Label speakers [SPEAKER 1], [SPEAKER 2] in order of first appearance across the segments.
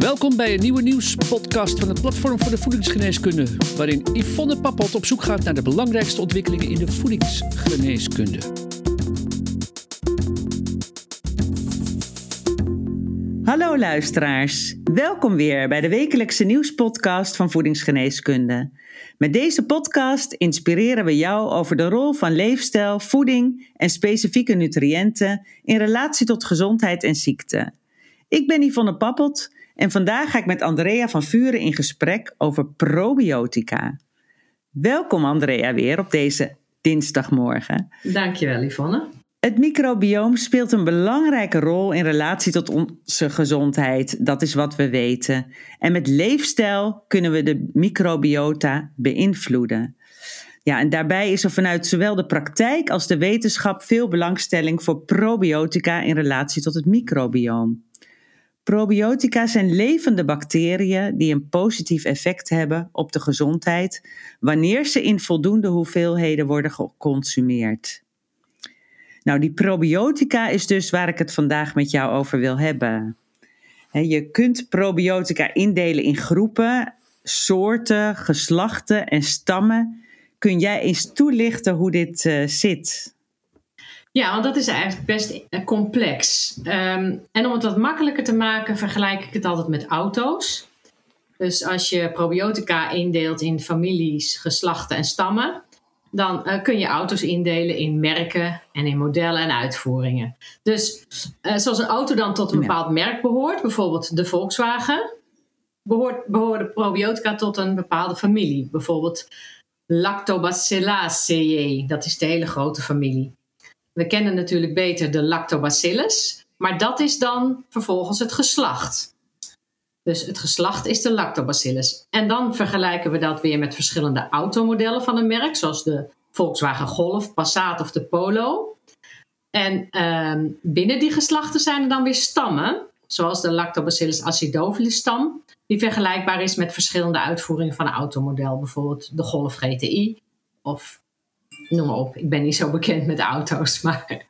[SPEAKER 1] Welkom bij een nieuwe nieuwspodcast van het Platform voor de Voedingsgeneeskunde, waarin Yvonne Pappot op zoek gaat naar de belangrijkste ontwikkelingen in de voedingsgeneeskunde.
[SPEAKER 2] Hallo luisteraars, welkom weer bij de wekelijkse nieuwspodcast van Voedingsgeneeskunde. Met deze podcast inspireren we jou over de rol van leefstijl, voeding en specifieke nutriënten in relatie tot gezondheid en ziekte. Ik ben Yvonne Pappelt en vandaag ga ik met Andrea van Vuren in gesprek over probiotica. Welkom Andrea weer op deze dinsdagmorgen.
[SPEAKER 3] Dankjewel Yvonne.
[SPEAKER 2] Het microbioom speelt een belangrijke rol in relatie tot onze gezondheid. Dat is wat we weten. En met leefstijl kunnen we de microbiota beïnvloeden. Ja, en daarbij is er vanuit zowel de praktijk als de wetenschap veel belangstelling voor probiotica in relatie tot het microbioom. Probiotica zijn levende bacteriën die een positief effect hebben op de gezondheid wanneer ze in voldoende hoeveelheden worden geconsumeerd. Nou, die probiotica is dus waar ik het vandaag met jou over wil hebben. Je kunt probiotica indelen in groepen, soorten, geslachten en stammen. Kun jij eens toelichten hoe dit uh, zit?
[SPEAKER 3] Ja, want dat is eigenlijk best eh, complex. Um, en om het wat makkelijker te maken, vergelijk ik het altijd met auto's. Dus als je probiotica indeelt in families, geslachten en stammen, dan uh, kun je auto's indelen in merken en in modellen en uitvoeringen. Dus uh, zoals een auto dan tot een bepaald merk behoort, bijvoorbeeld de Volkswagen, behoort, behoorde probiotica tot een bepaalde familie. Bijvoorbeeld Lactobacilliaceae, dat is de hele grote familie. We kennen natuurlijk beter de Lactobacillus, maar dat is dan vervolgens het geslacht. Dus het geslacht is de Lactobacillus. En dan vergelijken we dat weer met verschillende automodellen van een merk, zoals de Volkswagen Golf, Passat of de Polo. En uh, binnen die geslachten zijn er dan weer stammen, zoals de Lactobacillus acidophilus stam, die vergelijkbaar is met verschillende uitvoeringen van een automodel, bijvoorbeeld de Golf GTI of noem maar op. Ik ben niet zo bekend met auto's. Maar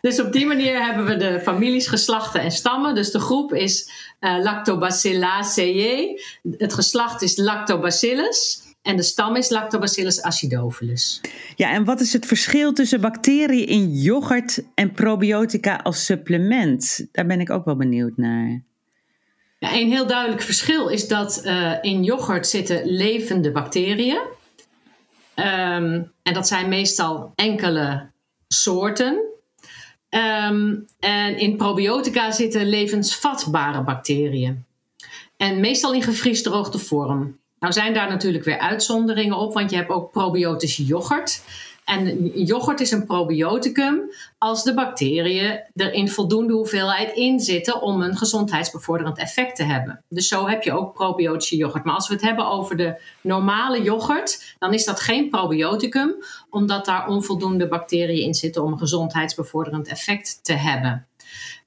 [SPEAKER 3] dus op die manier hebben we de families, geslachten en stammen. Dus de groep is uh, Lactobacilliaceae. Het geslacht is Lactobacillus. En de stam is Lactobacillus acidophilus.
[SPEAKER 2] Ja, en wat is het verschil tussen bacteriën in yoghurt en probiotica als supplement? Daar ben ik ook wel benieuwd naar.
[SPEAKER 3] Ja, een heel duidelijk verschil is dat uh, in yoghurt zitten levende bacteriën. Um, en dat zijn meestal enkele soorten. Um, en in probiotica zitten levensvatbare bacteriën. En meestal in gevriesdroogde vorm. Nou zijn daar natuurlijk weer uitzonderingen op, want je hebt ook probiotische yoghurt. En yoghurt is een probioticum als de bacteriën er in voldoende hoeveelheid in zitten om een gezondheidsbevorderend effect te hebben. Dus zo heb je ook probiotische yoghurt. Maar als we het hebben over de normale yoghurt, dan is dat geen probioticum, omdat daar onvoldoende bacteriën in zitten om een gezondheidsbevorderend effect te hebben.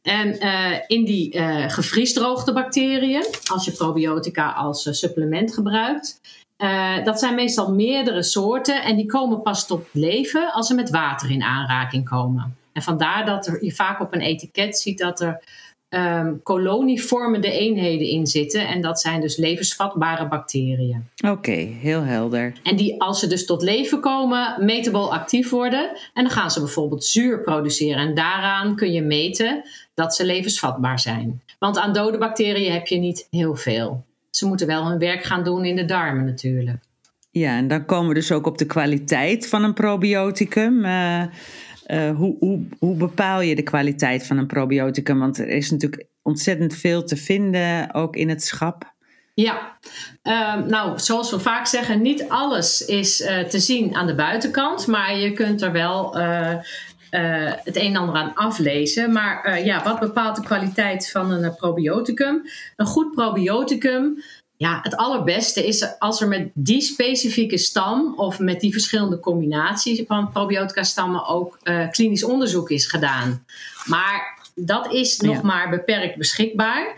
[SPEAKER 3] En uh, in die uh, gevriesdroogde bacteriën, als je probiotica als uh, supplement gebruikt, uh, dat zijn meestal meerdere soorten en die komen pas tot leven als ze met water in aanraking komen. En vandaar dat er, je vaak op een etiket ziet dat er um, kolonievormende eenheden in zitten. En dat zijn dus levensvatbare bacteriën.
[SPEAKER 2] Oké, okay, heel helder.
[SPEAKER 3] En die als ze dus tot leven komen, metabol actief worden. En dan gaan ze bijvoorbeeld zuur produceren. En daaraan kun je meten dat ze levensvatbaar zijn. Want aan dode bacteriën heb je niet heel veel ze moeten wel hun werk gaan doen in de darmen natuurlijk.
[SPEAKER 2] Ja, en dan komen we dus ook op de kwaliteit van een probioticum. Uh, uh, hoe, hoe, hoe bepaal je de kwaliteit van een probioticum? Want er is natuurlijk ontzettend veel te vinden, ook in het schap.
[SPEAKER 3] Ja, uh, nou, zoals we vaak zeggen, niet alles is uh, te zien aan de buitenkant, maar je kunt er wel uh, het een en ander aan aflezen. Maar ja, wat bepaalt de kwaliteit van een probioticum? Een goed probioticum ja, het allerbeste is als er met die specifieke stam of met die verschillende combinaties van probiotica-stammen ook uh, klinisch onderzoek is gedaan. Maar dat is nog maar beperkt beschikbaar.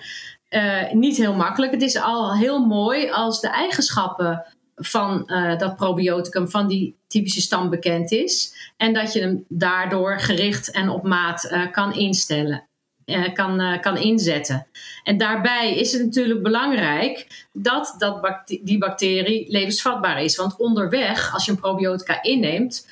[SPEAKER 3] Niet heel makkelijk. Het is al heel mooi als de eigenschappen van uh, dat probioticum, van die typische stam bekend is. En dat je hem daardoor gericht en op maat kan instellen. uh, kan, kan inzetten. En daarbij is het natuurlijk belangrijk dat, dat die bacterie levensvatbaar is. Want onderweg, als je een probiotica inneemt,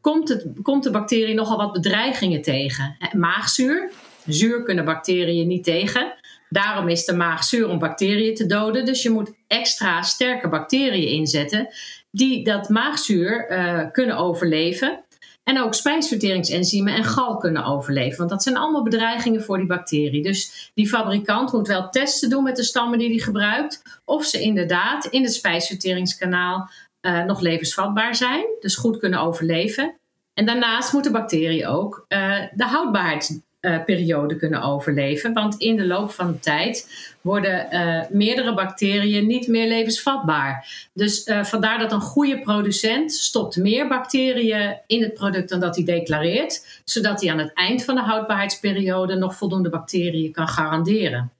[SPEAKER 3] komt, het, komt de bacterie nogal wat bedreigingen tegen. Maagzuur, zuur kunnen bacteriën niet tegen. Daarom is de maag zuur om bacteriën te doden. Dus je moet extra sterke bacteriën inzetten die dat maagzuur kunnen overleven. En ook spijsverteringsenzymen en gal kunnen overleven. Want dat zijn allemaal bedreigingen voor die bacterie. Dus die fabrikant moet wel testen doen met de stammen die hij gebruikt. Of ze inderdaad in het spijsverteringskanaal uh, nog levensvatbaar zijn. Dus goed kunnen overleven. En daarnaast moet de bacterie ook uh, de houdbaarheid uh, periode kunnen overleven. Want in de loop van de tijd worden uh, meerdere bacteriën niet meer levensvatbaar. Dus uh, vandaar dat een goede producent stopt meer bacteriën in het product dan dat hij declareert, zodat hij aan het eind van de houdbaarheidsperiode nog voldoende bacteriën kan garanderen.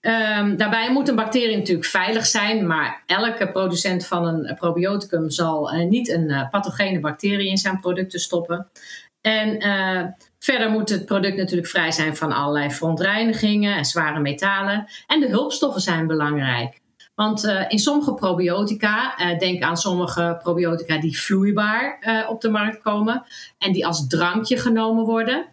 [SPEAKER 3] Um, daarbij moet een bacterie natuurlijk veilig zijn, maar elke producent van een probioticum zal niet een pathogene bacterie in zijn producten stoppen. En verder moet het product natuurlijk vrij zijn van allerlei verontreinigingen en zware metalen. En de hulpstoffen zijn belangrijk. Want uh, in sommige probiotica, uh, denk aan sommige probiotica die vloeibaar uh, op de markt komen en die als drankje genomen worden,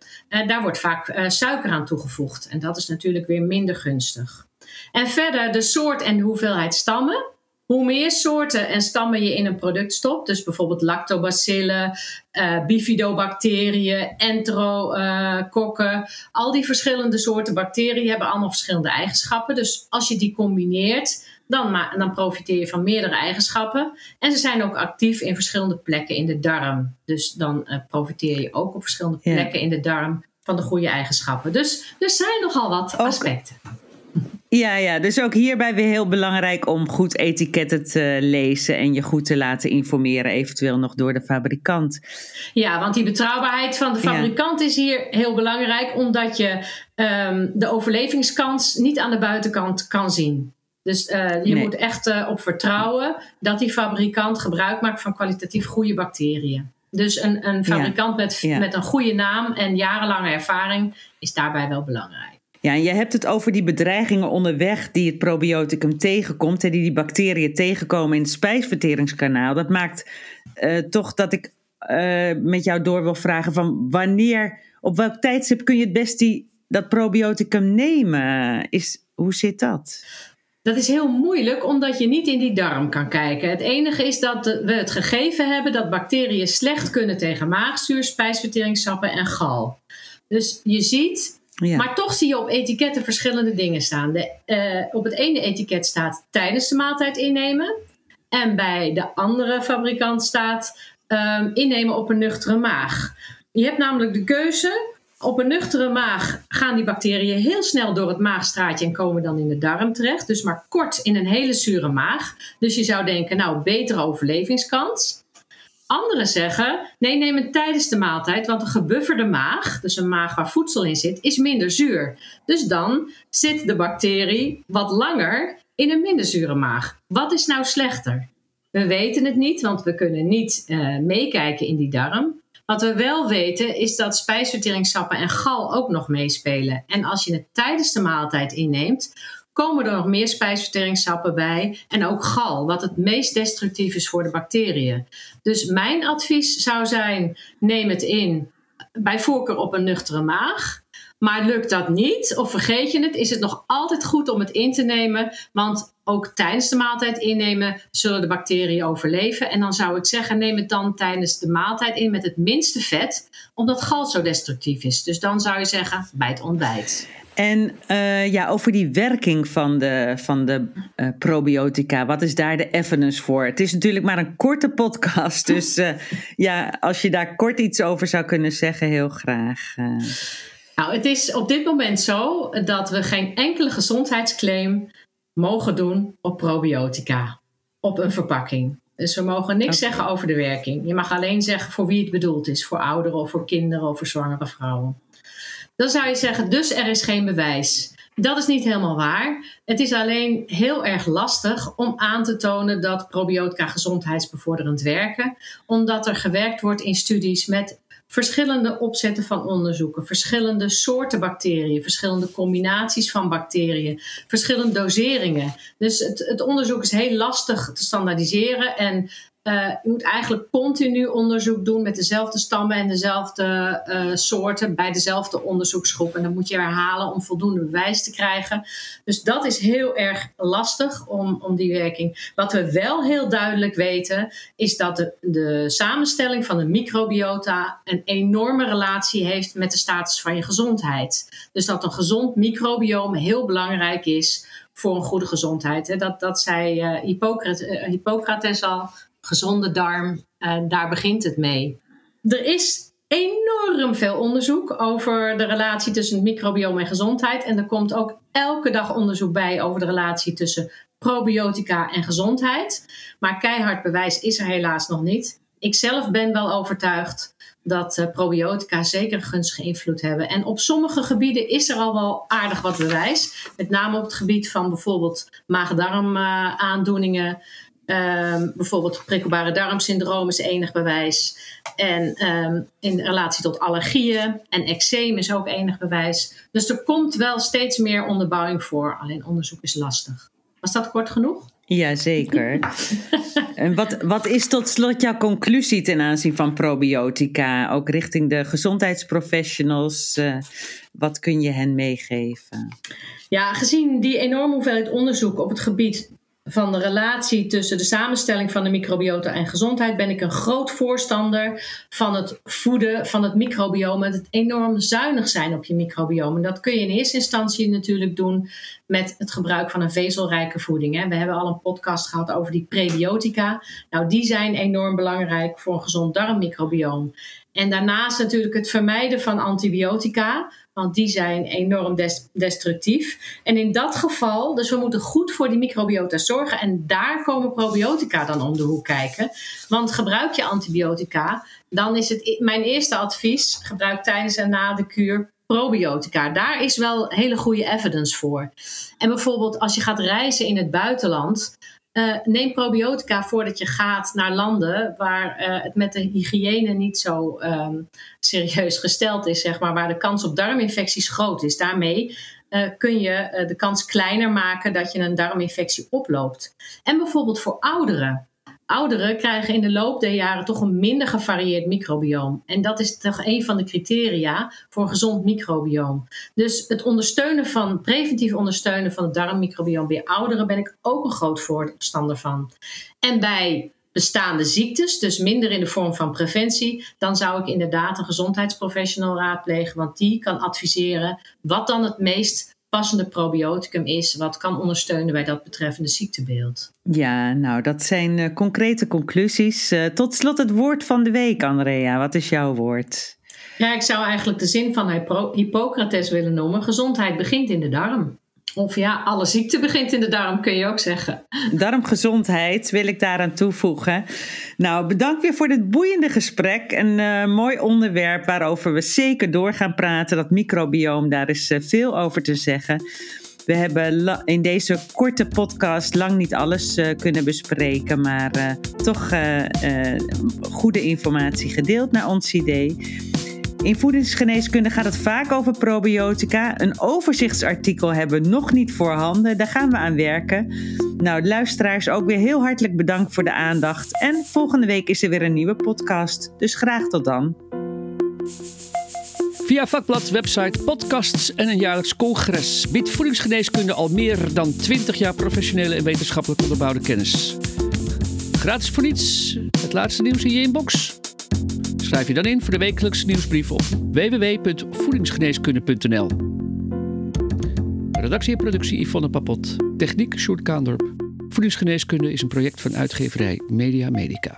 [SPEAKER 3] daar wordt vaak suiker aan toegevoegd. En dat is natuurlijk weer minder gunstig. En verder de soort en de hoeveelheid stammen. Hoe meer soorten en stammen je in een product stopt, dus bijvoorbeeld lactobacillen, uh, bifidobacteriën, enterokokken, uh, al die verschillende soorten bacteriën hebben allemaal verschillende eigenschappen. Dus als je die combineert, dan, dan profiteer je van meerdere eigenschappen. En ze zijn ook actief in verschillende plekken in de darm. Dus dan uh, profiteer je ook op verschillende plekken ja. in de darm van de goede eigenschappen. Dus er zijn nogal wat ook, aspecten.
[SPEAKER 2] Ja, ja, dus ook hierbij weer heel belangrijk om goed etiketten te lezen en je goed te laten informeren, eventueel nog door de fabrikant.
[SPEAKER 3] Ja, want die betrouwbaarheid van de fabrikant ja. is hier heel belangrijk, omdat je um, de overlevingskans niet aan de buitenkant kan zien. Dus uh, je nee. moet echt uh, op vertrouwen dat die fabrikant gebruik maakt van kwalitatief goede bacteriën. Dus een, een fabrikant ja. Met, ja. met een goede naam en jarenlange ervaring is daarbij wel belangrijk.
[SPEAKER 2] Ja, en je hebt het over die bedreigingen onderweg die het probioticum tegenkomt en die die bacteriën tegenkomen in het spijsverteringskanaal. Dat maakt uh, toch dat ik uh, met jou door wil vragen van wanneer, op welk tijdstip kun je het best die, dat probioticum nemen? Is, hoe zit dat?
[SPEAKER 3] Dat is heel moeilijk omdat je niet in die darm kan kijken. Het enige is dat we het gegeven hebben dat bacteriën slecht kunnen tegen maagzuur, spijsverteringssappen en gal. Dus je ziet ja. Maar toch zie je op etiketten verschillende dingen staan. De, uh, op het ene etiket staat tijdens de maaltijd innemen. En bij de andere fabrikant staat um, innemen op een nuchtere maag. Je hebt namelijk de keuze. Op een nuchtere maag gaan die bacteriën heel snel door het maagstraatje en komen dan in de darm terecht. Dus maar kort in een hele zure maag. Dus je zou denken, nou, betere overlevingskans. Anderen zeggen: nee, neem het tijdens de maaltijd, want een gebufferde maag, dus een maag waar voedsel in zit, is minder zuur. Dus dan zit de bacterie wat langer in een minder zure maag. Wat is nou slechter? We weten het niet, want we kunnen niet uh, meekijken in die darm. Wat we wel weten is dat spijsverteringssappen en gal ook nog meespelen. En als je het tijdens de maaltijd inneemt, komen er nog meer spijsverteringssappen bij en ook gal, wat het meest destructief is voor de bacteriën. Dus mijn advies zou zijn: neem het in, bij voorkeur op een nuchtere maag. Maar lukt dat niet of vergeet je het, is het nog altijd goed om het in te nemen. Want ook tijdens de maaltijd innemen zullen de bacteriën overleven. En dan zou ik zeggen, neem het dan tijdens de maaltijd in met het minste vet, omdat gal zo destructief is. Dus dan zou je zeggen, bij het ontbijt.
[SPEAKER 2] En uh, ja, over die werking van de, van de uh, probiotica, wat is daar de evidence voor? Het is natuurlijk maar een korte podcast, dus uh, ja, als je daar kort iets over zou kunnen zeggen, heel graag.
[SPEAKER 3] Nou, het is op dit moment zo dat we geen enkele gezondheidsclaim mogen doen op probiotica, op een verpakking. Dus we mogen niks okay. zeggen over de werking. Je mag alleen zeggen voor wie het bedoeld is, voor ouderen of voor kinderen of voor zwangere vrouwen. Dan zou je zeggen, dus er is geen bewijs. Dat is niet helemaal waar. Het is alleen heel erg lastig om aan te tonen dat probiotica gezondheidsbevorderend werken, omdat er gewerkt wordt in studies met verschillende opzetten van onderzoeken, verschillende soorten bacteriën, verschillende combinaties van bacteriën, verschillende doseringen. Dus het, het onderzoek is heel lastig te standaardiseren en uh, je moet eigenlijk continu onderzoek doen met dezelfde stammen en dezelfde uh, soorten bij dezelfde onderzoeksgroep. En dan moet je herhalen om voldoende bewijs te krijgen. Dus dat is heel erg lastig om, om die werking. Wat we wel heel duidelijk weten, is dat de, de samenstelling van de microbiota een enorme relatie heeft met de status van je gezondheid. Dus dat een gezond microbioom heel belangrijk is voor een goede gezondheid. Dat, dat zei Hippocrates, Hippocrates al gezonde darm, daar begint het mee. Er is enorm veel onderzoek over de relatie tussen het microbiome en gezondheid. En er komt ook elke dag onderzoek bij over de relatie tussen probiotica en gezondheid. Maar keihard bewijs is er helaas nog niet. Ik zelf ben wel overtuigd dat uh, probiotica zeker een gunstige invloed hebben. En op sommige gebieden is er al wel aardig wat bewijs. Met name op het gebied van bijvoorbeeld maag-darm aandoeningen. Um, bijvoorbeeld prikkelbare darmsyndroom is enig bewijs. En um, in relatie tot allergieën en eczeem is ook enig bewijs. Dus er komt wel steeds meer onderbouwing voor. Alleen onderzoek is lastig. Was dat kort genoeg?
[SPEAKER 2] Jazeker. en wat, wat is tot slot jouw conclusie ten aanzien van probiotica? Ook richting de gezondheidsprofessionals. Uh, wat kun je hen meegeven?
[SPEAKER 3] Ja, gezien die enorme hoeveelheid onderzoek op het gebied van de relatie tussen de samenstelling van de microbiota en gezondheid ben ik een groot voorstander van het voeden van het microbiome. Het enorm zuinig zijn op je microbiome. En dat kun je in eerste instantie natuurlijk doen met het gebruik van een vezelrijke voeding. We hebben al een podcast gehad over die prebiotica. Nou, die zijn enorm belangrijk voor een gezond darmmicrobioom. En daarnaast natuurlijk het vermijden van antibiotica. Want die zijn enorm destructief. En in dat geval, dus we moeten goed voor die microbiota zorgen. En daar komen probiotica dan om de hoek kijken. Want gebruik je antibiotica, dan is het mijn eerste advies: gebruik tijdens en na de kuur probiotica. Daar is wel hele goede evidence voor. En bijvoorbeeld als je gaat reizen in het buitenland. Uh, neem probiotica voordat je gaat naar landen waar uh, het met de hygiëne niet zo um, serieus gesteld is, zeg maar, waar de kans op darminfecties groot is. Daarmee uh, kun je de kans kleiner maken dat je een darminfectie oploopt. En bijvoorbeeld voor ouderen. Ouderen krijgen in de loop der jaren toch een minder gevarieerd microbioom. En dat is toch een van de criteria voor een gezond microbioom. Dus het ondersteunen van, preventief ondersteunen van het darmmicrobioom bij ouderen ben ik ook een groot voorstander van. En bij bestaande ziektes, dus minder in de vorm van preventie, dan zou ik inderdaad een gezondheidsprofessional raadplegen, want die kan adviseren wat dan het meest passende probioticum is, wat kan ondersteunen bij dat betreffende ziektebeeld.
[SPEAKER 2] Ja, nou, dat zijn uh, concrete conclusies. Uh, tot slot het woord van de week, Andrea. Wat is jouw woord?
[SPEAKER 3] Ja, ik zou eigenlijk de zin van Hippocrates willen noemen: gezondheid begint in de darm. Of ja, alle ziekte begint in de darm, kun je ook zeggen.
[SPEAKER 2] Darmgezondheid wil ik daaraan toevoegen. Nou, bedankt weer voor dit boeiende gesprek. Een uh, mooi onderwerp waarover we zeker door gaan praten. Dat microbioom, daar is uh, veel over te zeggen. We hebben in deze korte podcast lang niet alles uh, kunnen bespreken, maar toch goede informatie gedeeld naar ons idee. In voedingsgeneeskunde gaat het vaak over probiotica. Een overzichtsartikel hebben we nog niet voorhanden. Daar gaan we aan werken. Nou, luisteraars, ook weer heel hartelijk bedankt voor de aandacht. En volgende week is er weer een nieuwe podcast. Dus graag tot dan.
[SPEAKER 1] Via vakblad, website, podcasts en een jaarlijks congres biedt voedingsgeneeskunde al meer dan 20 jaar professionele en wetenschappelijk onderbouwde kennis. Gratis voor niets, het laatste nieuws in je inbox. Schrijf je dan in voor de wekelijkse nieuwsbrief op www.voedingsgeneeskunde.nl. Redactie en productie Yvonne Papot. Techniek Sjoerd Kaandorp. Voedingsgeneeskunde is een project van uitgeverij Media Medica.